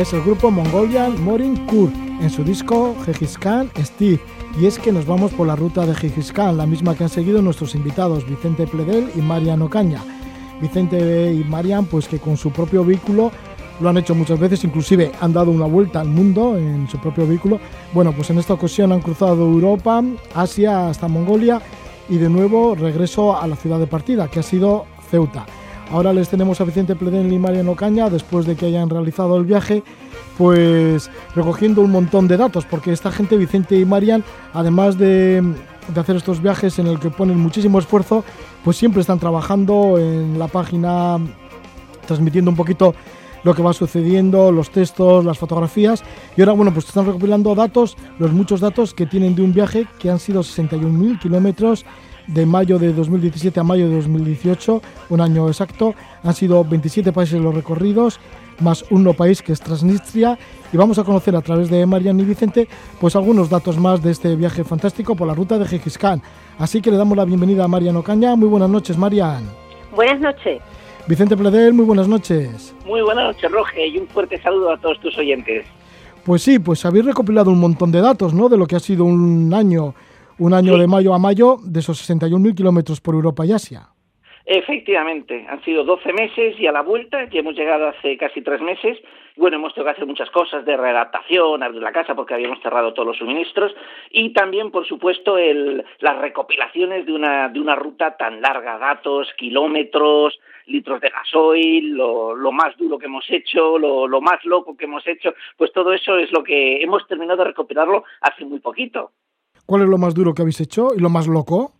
es el grupo Mongolian Morin Kur en su disco Gengis Steve. Y es que nos vamos por la ruta de Gengis la misma que han seguido nuestros invitados Vicente Pledel y Marian Ocaña. Vicente y Marian, pues que con su propio vehículo lo han hecho muchas veces, inclusive han dado una vuelta al mundo en su propio vehículo. Bueno, pues en esta ocasión han cruzado Europa, Asia hasta Mongolia y de nuevo regreso a la ciudad de partida, que ha sido Ceuta. Ahora les tenemos a Vicente Pledel y Mariano Caña, después de que hayan realizado el viaje, pues recogiendo un montón de datos, porque esta gente, Vicente y Marian, además de, hacer estos viajes en el que ponen muchísimo esfuerzo, pues siempre están trabajando en la página, transmitiendo un poquito lo que va sucediendo, los textos, las fotografías. Y ahora, bueno, pues están recopilando datos, los muchos datos que tienen de un viaje que han sido 61.000 kilómetros de mayo de 2017 a mayo de 2018, un año exacto. Han sido 27 países los recorridos, más un no país que es Transnistria. Y vamos a conocer a través de Marian y Vicente, pues algunos datos más de este viaje fantástico por la ruta de Gengis Khan. Así que le damos la bienvenida a Marian Ocaña. Muy buenas noches, Marian. Buenas noches. Vicente Pledel, muy buenas noches. Muy buenas noches, Roge, y un fuerte saludo a todos tus oyentes. Pues sí, pues habéis recopilado un montón de datos, ¿no? De lo que ha sido un año un año de mayo a mayo de esos 61.000 kilómetros por Europa y Asia. Efectivamente, han sido 12 meses y a la vuelta, ya hemos llegado hace casi tres meses. Bueno, hemos tenido que hacer muchas cosas de readaptación, abrir la casa porque habíamos cerrado todos los suministros y también, por supuesto, el, las recopilaciones de una, de una ruta tan larga, datos, kilómetros, litros de gasoil, lo, lo más duro que hemos hecho, lo, lo más loco que hemos hecho, pues todo eso es lo que hemos terminado de recopilarlo hace muy poquito. ¿Cuál es lo más duro que habéis hecho y lo más loco?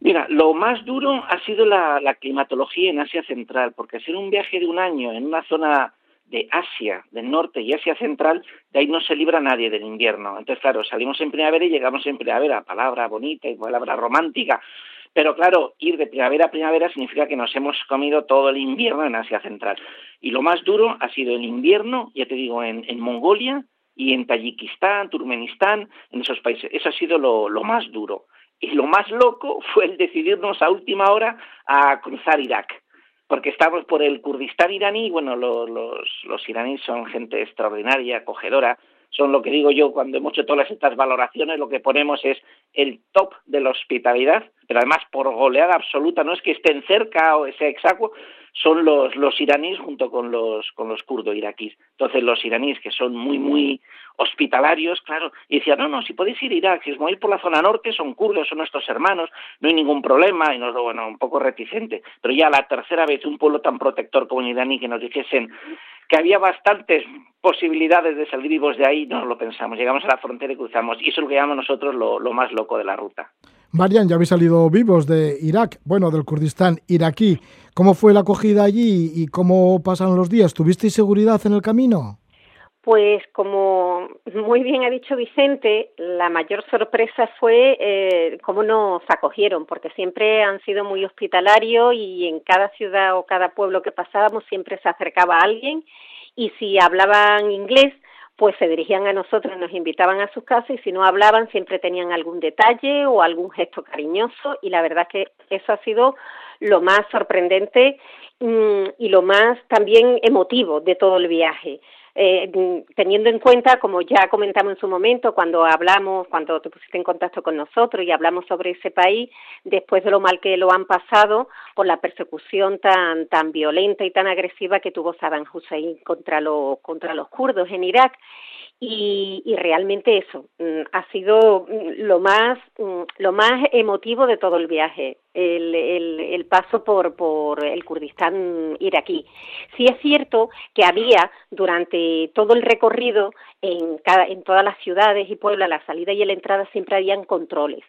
Mira, lo más duro ha sido la, climatología en Asia Central, porque hacer un viaje de un año en una zona de Asia, del norte y Asia Central, de ahí no se libra nadie del invierno. Entonces, claro, salimos en primavera y llegamos en primavera, palabra bonita y palabra romántica. Pero claro, ir de primavera a primavera significa que nos hemos comido todo el invierno en Asia Central. Y lo más duro ha sido el invierno, ya te digo, en Mongolia y en Tayikistán, Turkmenistán, en esos países. Eso ha sido lo, lo más duro. Y lo más loco fue el decidirnos a última hora a cruzar Irak porque estamos por el Kurdistán iraní, bueno, los, los, los, iraníes son gente extraordinaria, acogedora, son lo que digo yo cuando hemos hecho todas estas valoraciones, lo que ponemos es el top de la hospitalidad, pero además por goleada absoluta, no es que estén cerca o sea exacuo, son los, los iraníes junto con los, con los kurdos iraquíes. Entonces los iraníes que son muy, muy hospitalarios, claro, y decían, no, no, si podéis ir a Irak, si os movéis por la zona norte, son kurdos, son nuestros hermanos, no hay ningún problema, y nos, bueno, un poco reticente, pero ya la tercera vez un pueblo tan protector como iraní que nos dijesen que había bastantes posibilidades de salir vivos de ahí, no lo pensamos, llegamos a la frontera y cruzamos, y eso es lo que llamamos nosotros lo, lo más loco de la ruta. Marian, ya habéis salido vivos de Irak, bueno, del Kurdistán iraquí. ¿Cómo fue la acogida allí y cómo pasan los días? ¿Tuvisteis seguridad en el camino? Pues como muy bien ha dicho Vicente, la mayor sorpresa fue eh, cómo nos acogieron, porque siempre han sido muy hospitalarios y en cada ciudad o cada pueblo que pasábamos siempre se acercaba a alguien y si hablaban inglés pues se dirigían a nosotros, nos invitaban a sus casas y si no hablaban siempre tenían algún detalle o algún gesto cariñoso y la verdad que eso ha sido lo más sorprendente mm, y lo más también emotivo de todo el viaje. Eh, teniendo en cuenta, como ya comentamos en su momento, cuando hablamos, cuando te pusiste en contacto con nosotros y hablamos sobre ese país, después de lo mal que lo han pasado por la persecución tan, tan violenta y tan agresiva que tuvo Saddam Hussein contra, los contra los kurdos en Irak. Y, y, realmente eso mm, ha sido mm, lo más mm, lo más emotivo de todo el viaje el, paso por, por el Kurdistán iraquí. Sí es cierto que había durante todo el recorrido en, cada, en todas las ciudades y pueblos, la salida y la entrada siempre habían controles,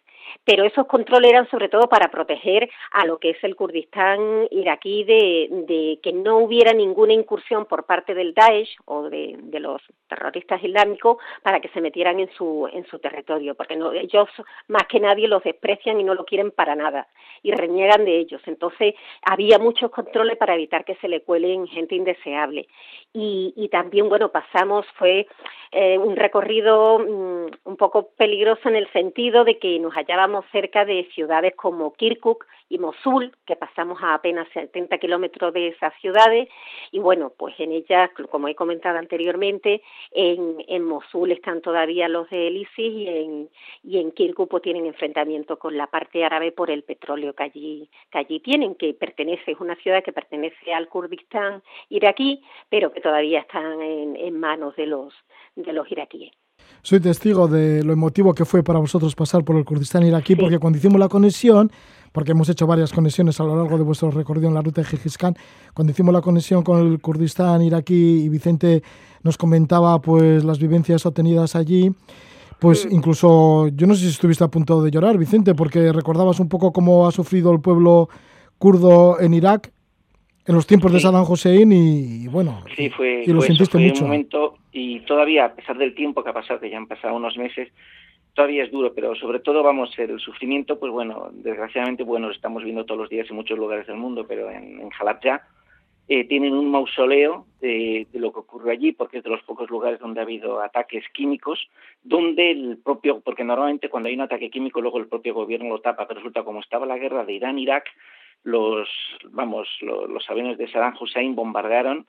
pero esos controles eran sobre todo para proteger a lo que es el Kurdistán iraquí de, de que no hubiera ninguna incursión por parte del Daesh o de, de los terroristas islámicos para que se metieran en su, en su territorio, porque no, ellos más que nadie los desprecian y no lo quieren para nada y reniegan de ellos. Entonces había muchos controles para evitar que se le cuelen gente indeseable. Y, también, bueno, pasamos, fue eh, un recorrido um, un poco peligroso en el sentido de que nos hallábamos cerca de ciudades como Kirkuk y Mosul, que pasamos a apenas 70 kilómetros de esas ciudades, y bueno, pues en ellas, como he comentado anteriormente, en, en Mosul están todavía los de ISIS y en, y en Kirkuk pues, tienen enfrentamiento con la parte árabe por el petróleo que allí, que allí tienen, que pertenece, es una ciudad que pertenece al Kurdistán iraquí, pero que todavía están en, en manos de los, de los iraquíes. Soy testigo de lo emotivo que fue para vosotros pasar por el Kurdistán iraquí, porque cuando hicimos la conexión, porque hemos hecho varias conexiones a lo largo de vuestro recorrido en la ruta de Gengis cuando hicimos la conexión con el Kurdistán iraquí y Vicente nos comentaba pues las vivencias obtenidas allí, pues incluso yo no sé si estuviste a punto de llorar, Vicente, porque recordabas un poco cómo ha sufrido el pueblo kurdo en Irak en los tiempos de Saddam Hussein y, bueno, sí, fue, y lo sentiste mucho. Un momento, y todavía, a pesar del tiempo que ha pasado, que ya han pasado unos meses, todavía es duro, pero sobre todo, vamos, el sufrimiento, pues bueno, desgraciadamente, bueno, lo estamos viendo todos los días en muchos lugares del mundo, pero en, en Halabja eh, tienen un mausoleo de, lo que ocurrió allí, porque es de los pocos lugares donde ha habido ataques químicos, donde el propio, porque normalmente cuando hay un ataque químico luego el propio gobierno lo tapa, pero resulta como estaba la guerra de Irán-Irak, los, vamos, los, los aviones de Saddam Hussein bombardearon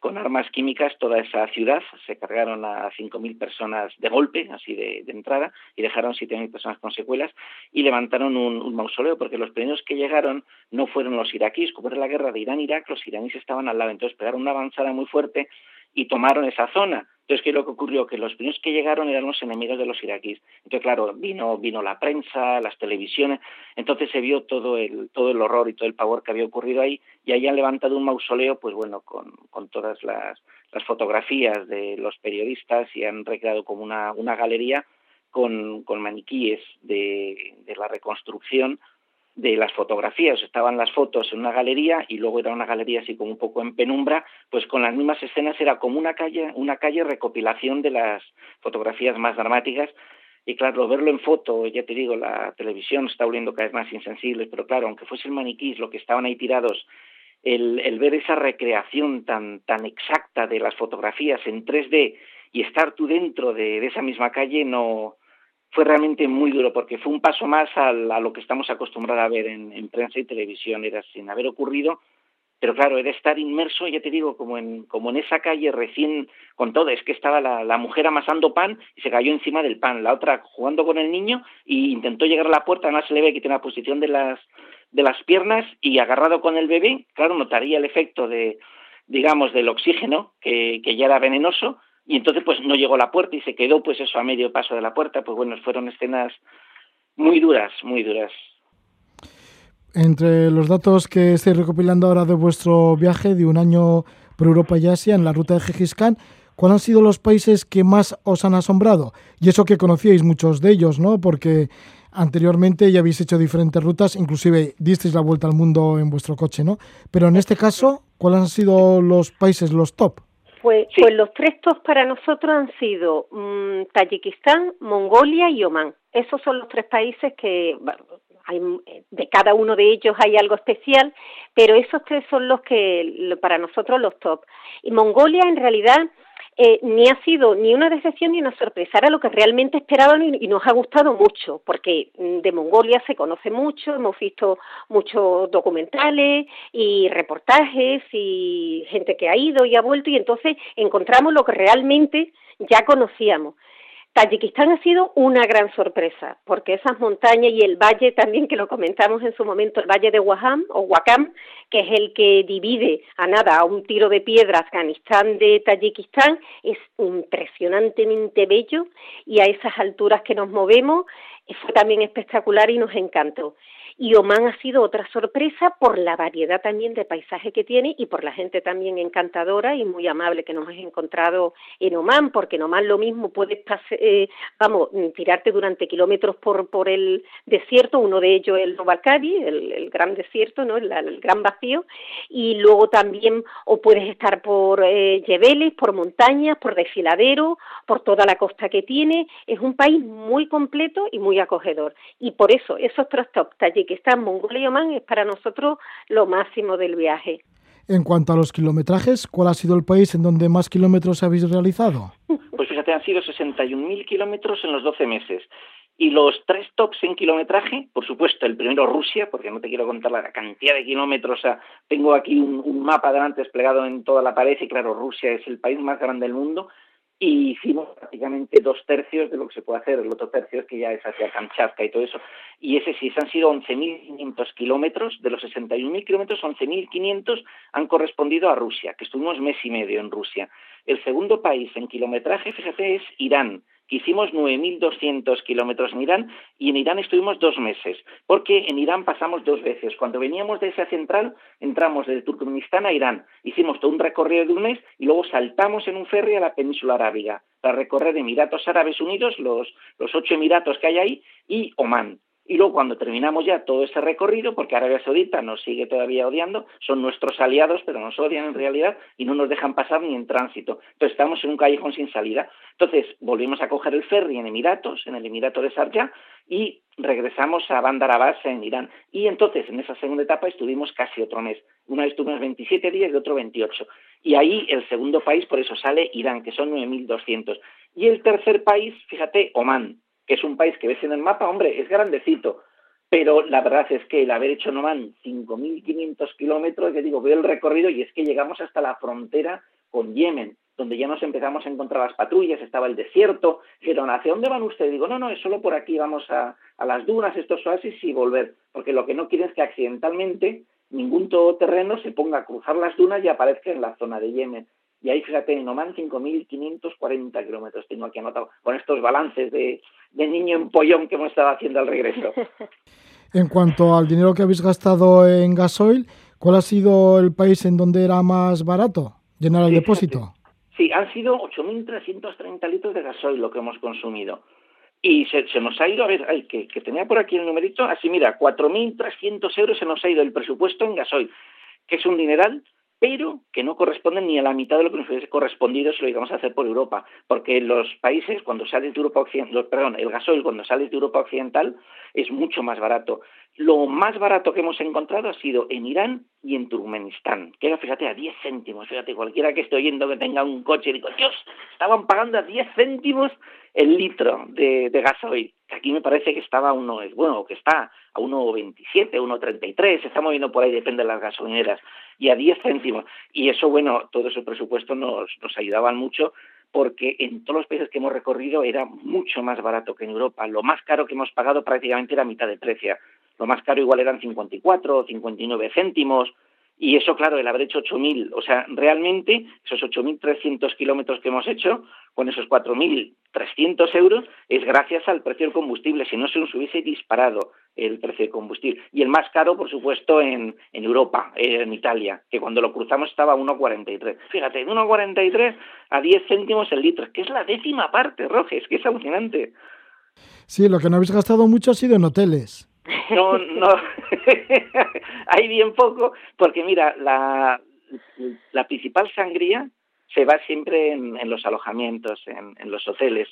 con armas químicas toda esa ciudad, se cargaron a 5.000 personas de golpe, así de, de entrada, y dejaron 7.000 personas con secuelas, y levantaron un, mausoleo, porque los primeros que llegaron no fueron los iraquíes, como era la guerra de Irán-Irak, los iraníes estaban al lado, entonces pegaron una avanzada muy fuerte y tomaron esa zona. Entonces, ¿qué es lo que ocurrió? Que los primeros que llegaron eran los enemigos de los iraquíes. Entonces, claro, vino, vino la prensa, las televisiones, entonces se vio todo el, todo el horror y todo el pavor que había ocurrido ahí, y ahí han levantado un mausoleo, pues bueno, con, con todas las, las fotografías de los periodistas y han recreado como una, una galería con, con maniquíes de, de la reconstrucción de las fotografías, estaban las fotos en una galería y luego era una galería así como un poco en penumbra, pues con las mismas escenas era como una calle, una calle recopilación de las fotografías más dramáticas. Y claro, verlo en foto, ya te digo, la televisión está volviendo cada vez más insensible, pero claro, aunque fuese el maniquí, lo que estaban ahí tirados, el, el ver esa recreación tan, tan exacta de las fotografías en 3D y estar tú dentro de, de esa misma calle no, fue realmente muy duro porque fue un paso más a, lo que estamos acostumbrados a ver en, en, prensa y televisión, era sin haber ocurrido, pero claro, era estar inmerso, ya te digo, como en, como en esa calle recién con todo, es que estaba la, mujer amasando pan y se cayó encima del pan, la otra jugando con el niño y intentó llegar a la puerta, además se le ve que tiene la posición de las, piernas y agarrado con el bebé, claro, notaría el efecto de, digamos, del oxígeno, que ya era venenoso, y entonces pues no llegó a la puerta y se quedó pues eso a medio paso de la puerta, pues bueno, fueron escenas muy duras, muy duras. Entre los datos que estoy recopilando ahora de vuestro viaje de un año por Europa y Asia en la ruta de Gengis Khan, ¿cuáles han sido los países que más os han asombrado? Y eso que conocíais muchos de ellos, ¿no? Porque anteriormente ya habéis hecho diferentes rutas, inclusive disteis la vuelta al mundo en vuestro coche, ¿no? Pero en este caso, ¿cuáles han sido los países, los top? Pues, sí. pues los tres tops para nosotros han sido mmm, Tayikistán, Mongolia y Omán. Esos son los tres países que bueno, hay, de cada uno de ellos hay algo especial, pero esos tres son los que para nosotros los top. Y Mongolia en realidad eh, ni ha sido ni una decepción ni una sorpresa, era lo que realmente esperaban y, y, nos ha gustado mucho, porque mm, de Mongolia se conoce mucho, hemos visto muchos documentales y reportajes y gente que ha ido y ha vuelto y entonces encontramos lo que realmente ya conocíamos. Tayikistán ha sido una gran sorpresa, porque esas montañas y el valle también, que lo comentamos en su momento, el valle de Waham o Wakam, que es el que divide a nada, a un tiro de piedra Afganistán de Tayikistán, es impresionantemente bello y a esas alturas que nos movemos fue también espectacular y nos encantó. Y Oman ha sido otra sorpresa por la variedad también de paisaje que tiene y por la gente también encantadora y muy amable que nos hemos encontrado en Oman, porque en lo mismo puedes eh, vamos, tirarte durante kilómetros por, por el desierto, uno de ellos el Novalcadi, el, el gran desierto, ¿no? El, el, gran vacío, y luego también o puedes estar por eh, por montañas, por desfiladero, por toda la costa que tiene, es un país muy completo y muy acogedor. Y por eso esos tres top Tayikistán, Mongolia y Oman es para nosotros lo máximo del viaje. En cuanto a los kilometrajes, ¿cuál ha sido el país en donde más kilómetros habéis realizado? Pues fíjate, han sido 61.000 kilómetros en los 12 meses. Y los tres tops en kilometraje, por supuesto, el primero Rusia, porque no te quiero contar la cantidad de kilómetros, o sea, tengo aquí un, un mapa delante desplegado en toda la pared y claro, Rusia es el país más grande del mundo y hicimos prácticamente dos tercios de lo que se puede hacer, el otro tercio es que ya es hacia Kamchatka y todo eso. Y ese sí, han sido 11.500 kilómetros, de los 61.000 kilómetros, 11.500 han correspondido a Rusia, que estuvimos mes y medio en Rusia. El segundo país en kilometraje, fíjate, es Irán, hicimos 9.200 kilómetros en Irán y en Irán estuvimos dos meses, porque en Irán pasamos dos veces. Cuando veníamos de esa central, entramos desde Turkmenistán a Irán, hicimos todo un recorrido de un mes y luego saltamos en un ferry a la península arábiga para recorrer Emiratos Árabes Unidos, los, los ocho Emiratos que hay ahí, y Omán. Y luego cuando terminamos ya todo ese recorrido, porque Arabia Saudita nos sigue todavía odiando, son nuestros aliados, pero nos odian en realidad y no nos dejan pasar ni en tránsito. Entonces estamos en un callejón sin salida. Entonces volvimos a coger el ferry en Emiratos, en el Emirato de Sharjah, y regresamos a Bandar Abbas en Irán. Y entonces en esa segunda etapa estuvimos casi otro mes. Una vez estuvimos 27 días y otro 28. Y ahí el segundo país, por eso sale Irán, que son 9.200. Y el tercer país, fíjate, Omán es un país que ves en el mapa, hombre, es grandecito, pero la verdad es que el haber hecho Nomán 5.500 kilómetros, que digo, veo el recorrido y es que llegamos hasta la frontera con Yemen, donde ya nos empezamos a encontrar las patrullas, estaba el desierto, dijeron, ¿hacia dónde van ustedes? Digo, no, no, es solo por aquí, vamos a, a las dunas, estos oasis y volver, porque lo que no quieren es que accidentalmente ningún todoterreno se ponga a cruzar las dunas y aparezca en la zona de Yemen. Y ahí, fíjate, en Oman 5.540 kilómetros tengo aquí anotado, con estos balances de, de niño empollón que hemos estado haciendo al regreso. en cuanto al dinero que habéis gastado en gasoil, ¿cuál ha sido el país en donde era más barato llenar el depósito? Sí, han sido 8.330 litros de gasoil lo que hemos consumido. Y se, nos ha ido, a ver, ay, que, que, tenía por aquí el numerito, así mira, 4.300 euros se nos ha ido el presupuesto en gasoil, que es un dineral, pero que no corresponden ni a la mitad de lo que nos hubiese correspondido si lo íbamos a hacer por Europa, porque los países, cuando sales de Europa Occidental, perdón, el gasoil cuando sales de Europa Occidental es mucho más barato. Lo más barato que hemos encontrado ha sido en Irán y en Turkmenistán, que era, fíjate, a 10 céntimos. Fíjate, cualquiera que esté oyendo que tenga un coche, digo, Dios, estaban pagando a 10 céntimos el litro de gasoil. Aquí me parece que estaba uno, bueno, que está a 1,27, 1,33, se está moviendo por ahí, depende de las gasolineras, y a 10 céntimos. Y eso, bueno, todo ese presupuesto nos, nos ayudaban mucho porque en todos los países que hemos recorrido era mucho más barato que en Europa. Lo más caro que hemos pagado prácticamente era mitad de precio. Lo más caro igual eran 54 o 59 céntimos, y eso, claro, el haber hecho 8.000, o sea, realmente esos 8.300 kilómetros que hemos hecho, con esos 4.300 euros, es gracias al precio del combustible, si no se nos hubiese disparado el precio del combustible. Y el más caro, por supuesto, en, en Europa, en Italia, que cuando lo cruzamos estaba a 1,43. Fíjate, de 1,43 a 10 céntimos el litro, que es la décima parte, Roges, que es alucinante. Sí, lo que no habéis gastado mucho ha sido en hoteles. No, no, hay bien poco, porque mira, la, la principal sangría se va siempre en, los alojamientos, en, en, los hoteles.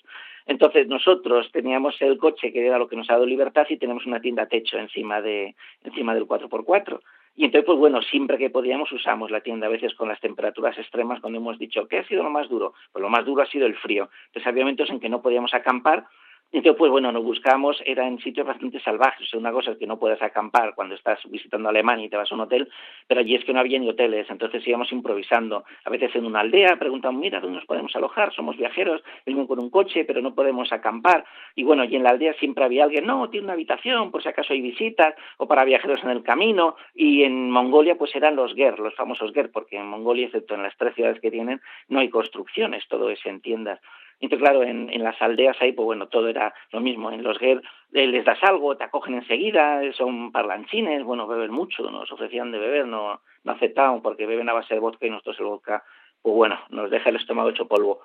Entonces nosotros teníamos el coche que era lo que nos ha dado libertad y tenemos una tienda techo encima de encima del 4x4. Y entonces, pues bueno, siempre que podíamos usamos la tienda, a veces con las temperaturas extremas, cuando hemos dicho, ¿qué ha sido lo más duro? Pues lo más duro ha sido el frío. Entonces había momentos en que no podíamos acampar entonces, pues bueno, nos buscamos, era en sitios bastante salvajes. Una cosa es que no puedes acampar cuando estás visitando Alemania y te vas a un hotel, pero allí es que no había ni hoteles, entonces íbamos improvisando. A veces en una aldea preguntamos, mira, ¿dónde nos podemos alojar? Somos viajeros, venimos con un coche, pero no podemos acampar. Y bueno, y en la aldea siempre había alguien, no, tiene una habitación, por si acaso hay visitas, o para viajeros en el camino. Y en Mongolia, pues eran los GER, los famosos GER, porque en Mongolia, excepto en las tres ciudades que tienen, no hay construcciones, todo es en tiendas. Entonces, claro, en, en, las aldeas ahí, pues bueno, todo era lo mismo. En los GER eh, les das algo, te acogen enseguida, son parlanchines, bueno, beben mucho, nos ofrecían de beber, no, no aceptaban porque beben a base de vodka y nosotros el vodka, pues bueno, nos deja el estómago hecho polvo.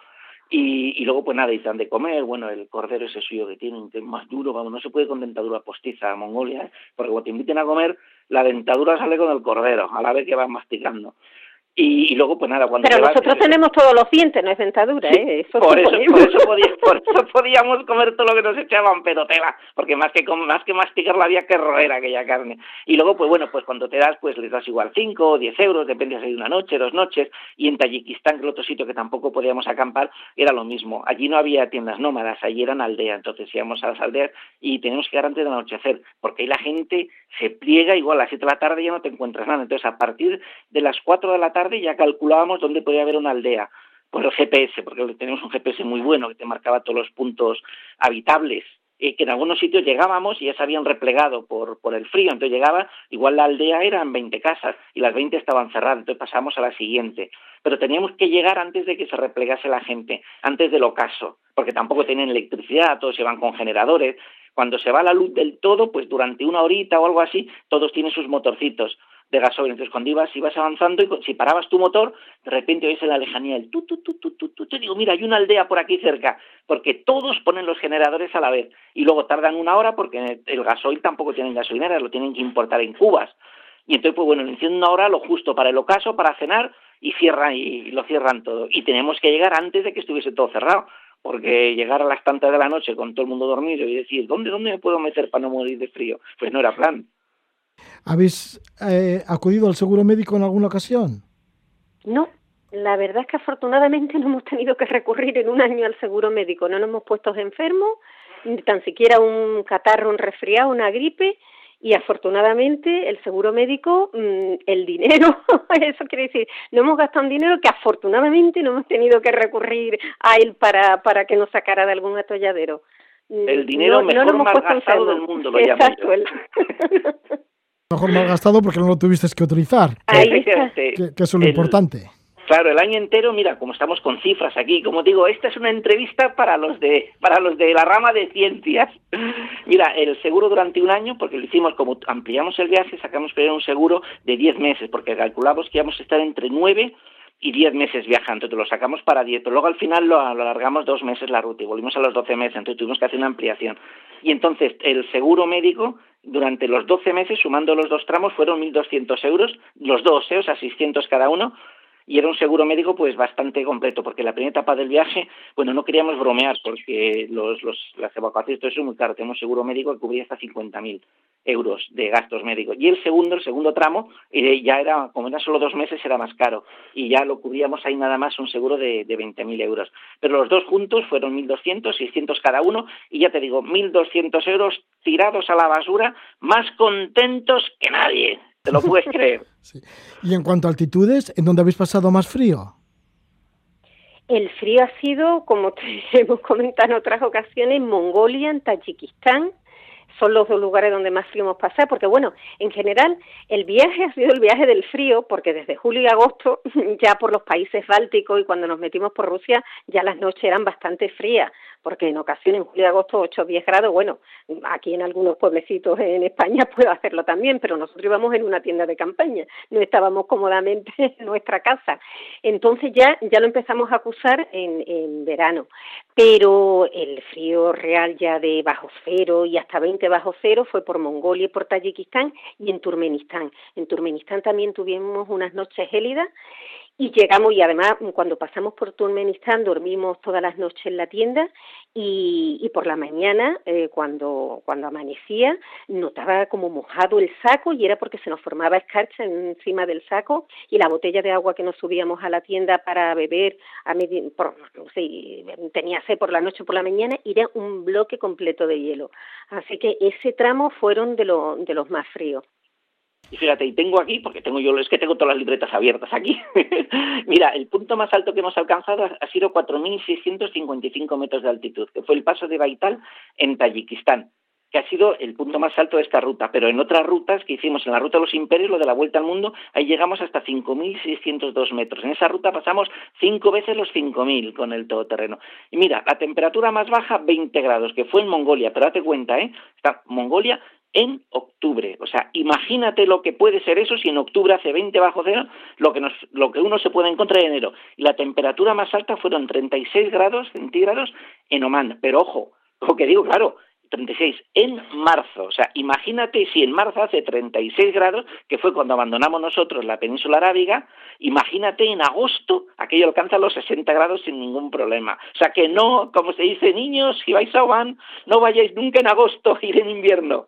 Y, y luego, pues nada, y dan de comer, bueno, el cordero ese suyo que tienen, que es más duro, vamos, no se puede con dentadura postiza a Mongolia, ¿eh? porque cuando te inviten a comer, la dentadura sale con el cordero, a la vez que vas masticando. Y, luego, pues nada, cuando... Pero nosotros tenemos todos los dientes, no es dentadura, ¿eh? Eso por, eso, por, eso podíamos comer todo lo que nos echaban, pero tela, porque más que, más que masticarla había que roer aquella carne. Y luego, pues bueno, pues cuando te das, pues les das igual 5 o 10 euros, depende si hay una noche, dos noches. Y en Tayikistán, que es el otro sitio que tampoco podíamos acampar, era lo mismo. Allí no había tiendas nómadas, allí eran aldeas. Entonces íbamos a las aldeas y teníamos que llegar antes del anochecer, porque ahí la gente se pliega, igual a las 7 de la tarde ya no te encuentras nada. Entonces, a partir de las 4 de la tarde, ya calculábamos dónde podía haber una aldea por el GPS, porque tenemos un GPS muy bueno que te marcaba todos los puntos habitables, y que en algunos sitios llegábamos y ya se habían replegado por, por el frío, entonces llegaba, igual la aldea eran 20 casas y las 20 estaban cerradas, entonces pasamos a la siguiente. Pero teníamos que llegar antes de que se replegase la gente, antes del ocaso, porque tampoco tienen electricidad, todos se van con generadores. Cuando se va la luz del todo, pues durante una horita o algo así, todos tienen sus motorcitos de gasolina. Entonces, cuando ibas, ibas avanzando y si parabas tu motor, de repente oyes en la lejanía el tu, tu, tu, tu, tu, tu, te digo, mira, hay una aldea por aquí cerca, porque todos ponen los generadores a la vez y luego tardan una hora porque el gasoil tampoco tienen gasolineras, lo tienen que importar en cubas. Y entonces, pues bueno, le una hora lo justo para el ocaso, para cenar y cierran y lo cierran todo. Y tenemos que llegar antes de que estuviese todo cerrado porque llegar a las tantas de la noche con todo el mundo dormido y decir, ¿dónde, dónde me puedo meter para no morir de frío? Pues no era plan. ¿Habéis eh, acudido al seguro médico en alguna ocasión? No, la verdad es que afortunadamente no hemos tenido que recurrir en un año al seguro médico. No nos hemos puesto enfermos, ni tan siquiera un catarro, un resfriado, una gripe. Y afortunadamente el seguro médico, mm, el dinero, eso quiere decir, no hemos gastado un dinero que afortunadamente no hemos tenido que recurrir a él para, para que nos sacara de algún atolladero. Mm, el dinero mejor no gastado del mundo, lo Exacto, mejor mal gastado porque no lo tuviste que utilizar. Que, que, eso es lo importante. Claro, el año entero, mira, como estamos con cifras aquí, como digo, esta es una entrevista para los de para los de la rama de ciencias. Mira, el seguro durante un año, porque lo hicimos como ampliamos el viaje, sacamos primero un seguro de 10 meses, porque calculamos que íbamos a estar entre 9 y 10 meses viajando, entonces lo sacamos para 10, pero luego al final lo, alargamos dos meses la ruta y volvimos a los 12 meses, entonces tuvimos que hacer una ampliación. Y entonces el seguro médico durante los 12 meses, sumando los dos tramos, fueron 1.200 euros, los dos, ¿eh? o sea, 600 cada uno, y era un seguro médico pues bastante completo, porque la primera etapa del viaje, bueno, no queríamos bromear, porque los, los, las evacuaciones, todo eso es muy caro, tenemos seguro médico que cubría hasta 50.000 euros de gastos médicos. Y el segundo, el segundo tramo, eh, ya era, como era solo dos meses, era más caro, y ya lo cubríamos ahí nada más un seguro de, de 20.000 euros. Pero los dos juntos fueron 1.200, 600 cada uno, y ya te digo, 1.200 euros tirados a la basura, más contentos que nadie. ¿Te lo puedes creer? Y en cuanto a altitudes, ¿en dónde habéis pasado más frío? El frío ha sido, como te hemos comentado en otras ocasiones, en Mongolia, en Tayikistán, son los dos lugares donde más frío hemos pasado, porque bueno, en general el viaje ha sido el viaje del frío, porque desde julio y agosto ya por los países bálticos y cuando nos metimos por Rusia ya las noches eran bastante frías, porque en ocasiones en julio y agosto 8 o 10 grados, bueno, aquí en algunos pueblecitos en España puedo hacerlo también, pero nosotros íbamos en una tienda de campaña, no estábamos cómodamente en nuestra casa. Entonces ya, ya lo empezamos a acusar en, en verano, pero el frío real ya de bajo cero y hasta 20 bajo cero fue por Mongolia y por Tayikistán y en Turmenistán. En Turmenistán también tuvimos unas noches gélidas y llegamos y además cuando pasamos por Turmenistán dormimos todas las noches en la tienda y, y por la mañana eh, cuando cuando amanecía notaba como mojado el saco y era porque se nos formaba escarcha encima del saco y la botella de agua que nos subíamos a la tienda para beber a por, sí, tenía sed por la noche o por la mañana era un bloque completo de hielo. Así que ese tramo fueron de, lo, de los más fríos y fíjate, y tengo aquí, porque tengo yo, es que tengo todas las libretas abiertas aquí. Mira, el punto más alto que hemos alcanzado ha sido 4.655 metros de altitud, que fue el paso de Baital en Tayikistán, que ha sido el punto más alto de esta ruta. Pero en otras rutas que hicimos, en la ruta de los imperios, lo de la vuelta al mundo, ahí llegamos hasta 5.602 metros. En esa ruta pasamos cinco veces los 5.000 con el todoterreno. Y mira, la temperatura más baja, 20 grados, que fue en Mongolia, pero date cuenta, ¿eh? Está Mongolia en octubre. O sea, imagínate lo que puede ser eso si en octubre hace 20 bajo cero, lo que, nos, lo que uno se puede encontrar en enero. Y la temperatura más alta fueron 36 grados centígrados en Oman. Pero ojo, lo que digo, claro, 36 en marzo. O sea, imagínate si en marzo hace 36 grados, que fue cuando abandonamos nosotros la península arábiga, imagínate en agosto, aquello alcanza los 60 grados sin ningún problema. O sea, que no, como se dice, niños, si vais a Oman, no vayáis nunca en agosto, ir en invierno.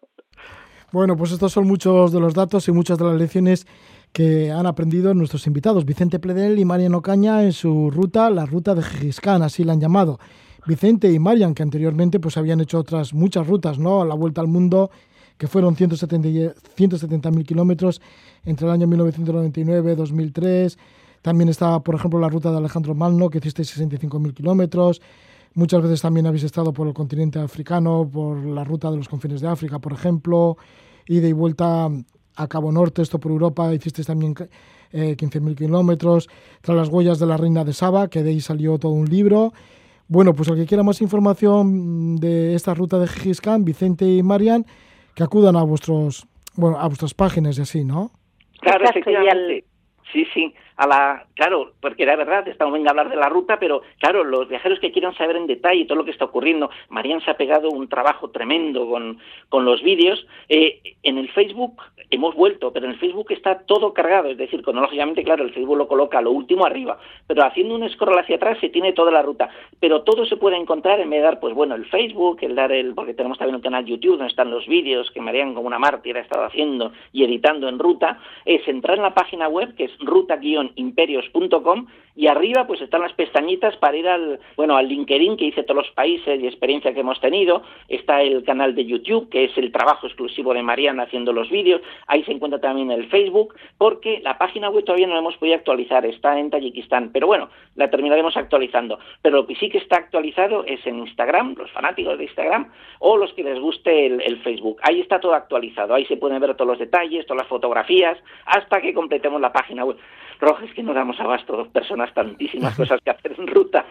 Bueno, pues estos son muchos de los datos y muchas de las lecciones que han aprendido nuestros invitados, Vicente Pledel y Mariano Caña, en su ruta, la ruta de Gijiscán, así la han llamado. Vicente y Marian, que anteriormente pues habían hecho otras muchas rutas, ¿no? La vuelta al mundo, que fueron 170.000 170 kilómetros entre el año 1999 y 2003. También estaba, por ejemplo, la ruta de Alejandro Malno, que hiciste 65.000 kilómetros. Muchas veces también habéis estado por el continente africano, por la ruta de los confines de África, por ejemplo, ida y vuelta a Cabo Norte, esto por Europa, hiciste también eh, 15.000 kilómetros, tras las huellas de la reina de Saba, que de ahí salió todo un libro, bueno, pues el que quiera más información de esta ruta de Gengis Vicente y Marian, que acudan a vuestros, bueno, a vuestras páginas y así, ¿no? Claro, efectivamente. Sí, sí a la, claro, porque era verdad, estamos venga a hablar de la ruta, pero claro, los viajeros que quieran saber en detalle todo lo que está ocurriendo, Marian se ha pegado un trabajo tremendo con, con los vídeos. Eh, en el Facebook hemos vuelto, pero en el Facebook está todo cargado, es decir, cronológicamente, claro, el Facebook lo coloca lo último arriba, pero haciendo un scroll hacia atrás se tiene toda la ruta, pero todo se puede encontrar en vez de dar, pues bueno, el Facebook, el dar el, porque tenemos también un canal YouTube donde están los vídeos que Marian como una mártir ha estado haciendo y editando en ruta, es entrar en la página web que es ruta imperios.com y arriba pues están las pestañitas para ir al bueno al LinkedIn que dice todos los países y experiencia que hemos tenido. Está el canal de YouTube que es el trabajo exclusivo de Mariana haciendo los vídeos. Ahí se encuentra también el Facebook porque la página web todavía no la hemos podido actualizar está en Tayikistán. Pero bueno la terminaremos actualizando. Pero lo que sí que está actualizado es en Instagram los fanáticos de Instagram o los que les guste el Facebook. Ahí está todo actualizado. Ahí se pueden ver todos los detalles todas las fotografías hasta que completemos la página web Rojas, que no damos abasto dos personas, tantísimas cosas que hacer en ruta.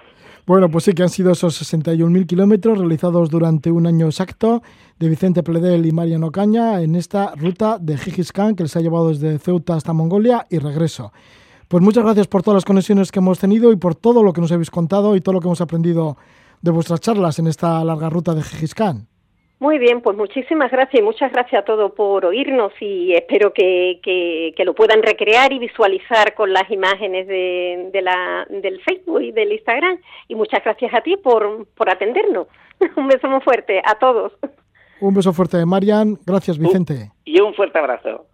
Bueno, pues sí que han sido esos 61.000 kilómetros realizados durante un año exacto de Vicente Pledel y Mariano Caña en esta ruta de Gengis que les ha llevado desde Ceuta hasta Mongolia y regreso. Pues muchas gracias por todas las conexiones que hemos tenido y por todo lo que nos habéis contado y todo lo que hemos aprendido de vuestras charlas en esta larga ruta de Gengis muy bien, pues muchísimas gracias y muchas gracias a todos por oírnos y espero que, que, lo puedan recrear y visualizar con las imágenes de, de, la, del Facebook y del Instagram. Y muchas gracias a ti por, por atendernos. un beso muy fuerte a todos. Un beso fuerte, Marian. Gracias, Vicente. y un fuerte abrazo.